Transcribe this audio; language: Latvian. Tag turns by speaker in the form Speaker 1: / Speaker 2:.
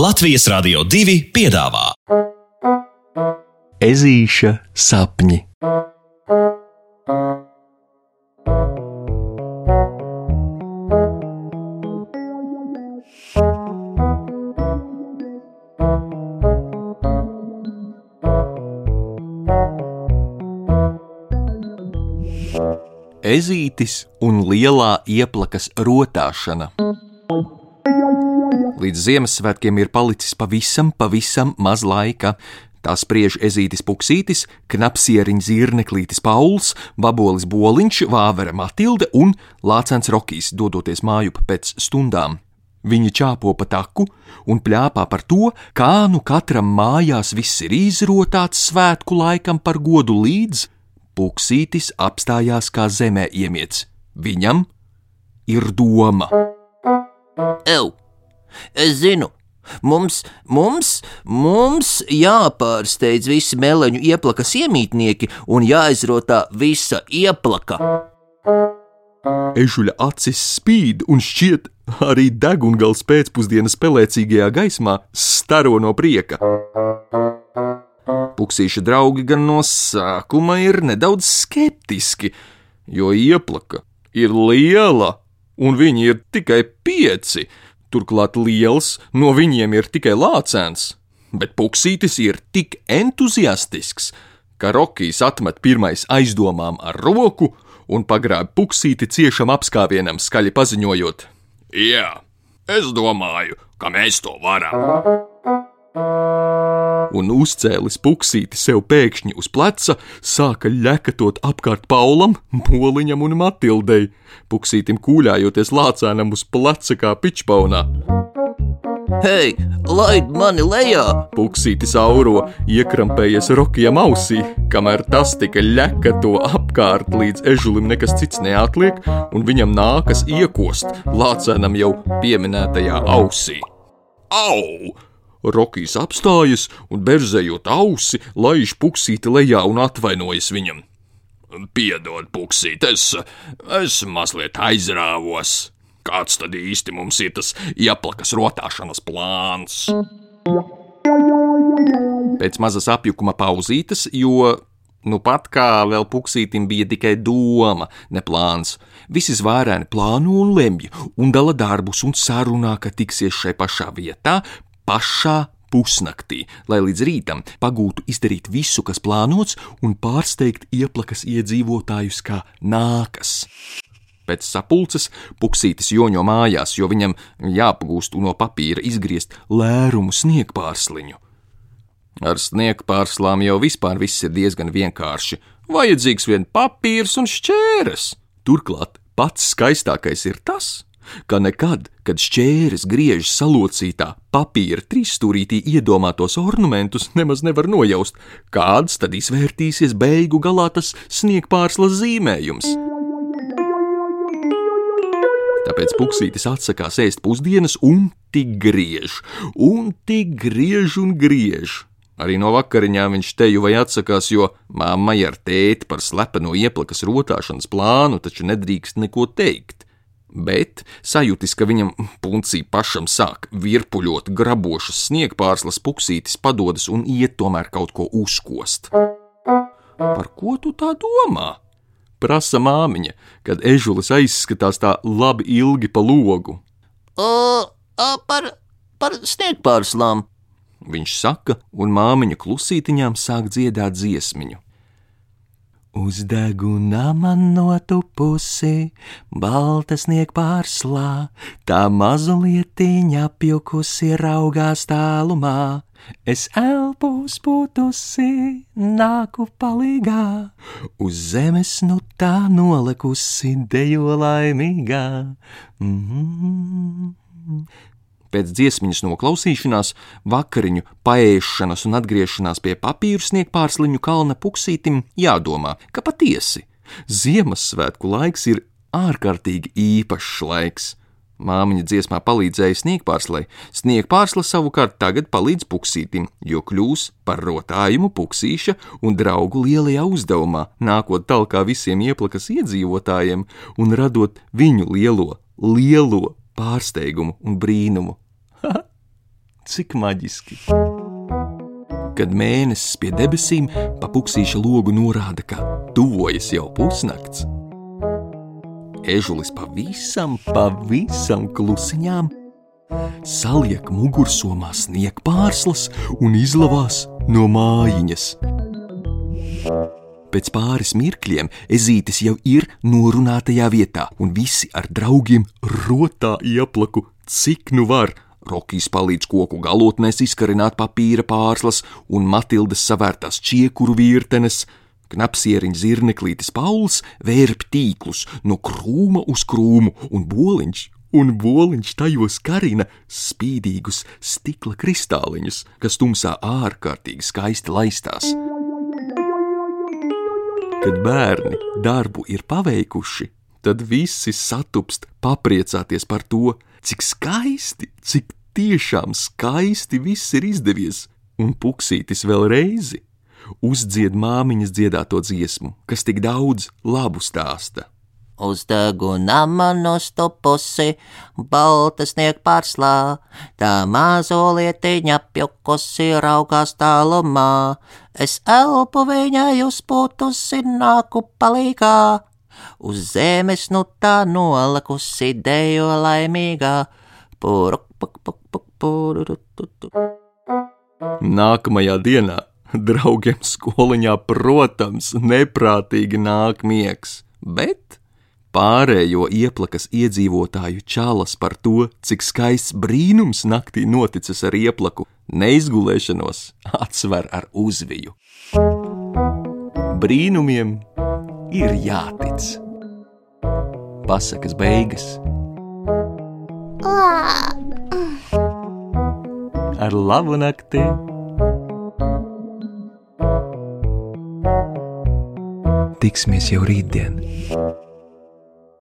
Speaker 1: Latvijas Rādio 2 piedāvā
Speaker 2: Ezīša sapņi. Ezītis un lielā ieplakas rotāšana. Līdz Ziemassvētkiem ir palicis pavisam, pavisam maz laika. Tā spriež ezītis puksītis, knapsieriņš zirneklītis Pauls, babolis boliņš, vāvera Matilde un lācens Rokijs, dodoties mājup pēc stundām. Viņi čāpo pa taku un plāpā par to, kā nu katram mājās viss ir izrotāts svētku laikam par godu līdz puksītis apstājās kā zemē iemiets. Viņam ir doma.
Speaker 3: Ew, es zinu, mums, mums, mums jāpārsteidz visi meleņu ieplakas iemītnieki un jāizrotā visa ieplaka.
Speaker 2: Ežuļa acis spīd un šķiet, arī degungals pēcpusdienas pelēcīgajā gaismā staro no prieka. Puksīša draugi gan no sākuma ir nedaudz skeptiski, jo ieplaka ir liela un viņi ir tikai pieci. Turklāt liels no viņiem ir tikai lācēns, bet puksītis ir tik entuziastisks, ka Rokijs atmet pirmais aizdomām ar roku un pagrāb puksīti ciešam apskāvienam, skaļi paziņojot: Jā, es domāju, ka mēs to varam un uzcēlis puksīti sev pēkšņi uz pleca, sāka ļekatot apkārt Paulam, Poliņam un Matildei, puksītim kūļājoties lācēnam uz pleca kā pičpaunā.
Speaker 3: Hei, laid mani lejā!
Speaker 2: Puksītis auro, iekrampējies Rokijam ausī, kamēr tas tika ļekato apkārt, līdz ežulim nekas cits neatliek, un viņam nākas iekost lācēnam jau pieminētajā ausī. Au! Rokijs apstājas un, berzējot ausi, laiž puksīti lejā un atvainojas viņam. Piedod, puksīt, es, es mazliet aizrāvos. Kāds tad īsti mums ir tas ieplakas rotāšanas plāns? Pēc mazas apjukuma pauzītes, jo Nu pat kā vēl puksītim bija tikai doma, ne plāns. Visi zvērēni plāno un lemj, un dala darbus un sarunā, ka tiksies šai pašā vietā, pašā pusnaktī, lai līdz rītam pagūtu izdarīt visu, kas plānots, un pārsteigt ieplakas iedzīvotājus, kā nākas. Pēc sapulces puksītis joņo mājās, jo viņam jāpagūst no papīra izgriezt lērumu sniegpārsliņu. Ar sniegpārslām jau vispār viss ir diezgan vienkārši. Vajadzīgs vien papīrs un šķēres. Turklāt pats skaistākais ir tas, ka nekad, kad šķēres griež salocītā papīra trīsstūrītī iedomātos ornamentus, nemaz nevar nojaust, kāds tad izvērtīsies beigu galā tas sniegpārslas zīmējums. Tāpēc puksītis atsakās ēst pusdienas un tik griež, un tik griež un griež. Arī no vakariņām viņš teju vai atsakās, jo mammai ar tēti par slepeno ieplakas rotāšanas plānu taču nedrīkst neko teikt bet sajūtis, ka viņam puncī pašam sāk virpuļot grabošas sniegpārslas puksītis, padodas un iet tomēr kaut ko uzkost. Par ko tu tā domā? Prasa māmiņa, kad ežulis aizskatās tā labi ilgi pa logu.
Speaker 3: O, o par, par sniegpārslām,
Speaker 2: viņš saka, un māmiņa klusītiņām sāk dziedāt dziesmiņu. Uz deguna man notupusi, balta snieg pārslā, tā mazulietiņa apjukusi raugās tālumā. Es elpu spūtusi, nāku palīgā, uz zemes nu tā nolekusi, dejo laimīgā. Mm -hmm. Pēc dziesmiņas noklausīšanās, vakariņu paēšanas un atgriešanās pie papīra sniegpārsliņu kalna puksītim jādomā, ka patiesi Ziemassvētku laiks ir ārkārtīgi īpašs laiks. Māmiņa dziesmā palīdzēja sniegpārslai, sniegpārsla savukārt tagad palīdz puksītim, jo kļūs par rotājumu puksīša un draugu lielajā uzdevumā, nākot talkā visiem ieplakas iedzīvotājiem un radot viņu lielo, lielo pārsteigumu un brīnumu. cik maģiski! Kad mēnesis pie debesīm pa puksīša logu norāda, ka tuvojas jau pusnakts, ežulis pavisam, pavisam klusiņām saliek mugursomā sniegpārslas un izlavās no mājiņas. Pēc pāris mirkļiem ezītis jau ir norunātajā vietā, un visi ar draugiem rotā ieplaku, cik nu var. Rokijs palīdz koku galotnēs izkarināt papīra pārslas un Matildes savērtās čiekuru virtenes. Knapsieriņš zirneklītis Pauls vērp tīklus no krūma uz krūmu, un boliņš, un boliņš tajos karina spīdīgus stikla kristāliņus, kas tumsā ārkārtīgi skaisti laistās. Kad bērni darbu ir paveikuši, tad visi satupst papriecāties par to, cik skaisti, cik tiešām skaisti viss ir izdevies, un puksītis vēl reizi uzdzied māmiņas dziedāto dziesmu, kas tik daudz labu stāsta.
Speaker 3: Uz deguna manu stupusi, balta snieg pārslā, tā mazolietiņa pjukusi raugās tālumā. Es elpu viņai uzpūtusi nāku palīgā, uz zemes nu tā nolikusi dejo laimīgā. Puruk, puk, puk, puk, pururututu.
Speaker 2: Nākamajā dienā draugiem skoliņā, protams, neprātīgi nāk miegs, bet pārējo ieplakas iedzīvotāju čalas par to, cik skaists brīnums naktī noticis ar ieplaku, neizgulēšanos atsver ar uzviju. Brīnumiem ir jātic. Pasakas beigas ar labu nakti! Tiksimies jau rītdien!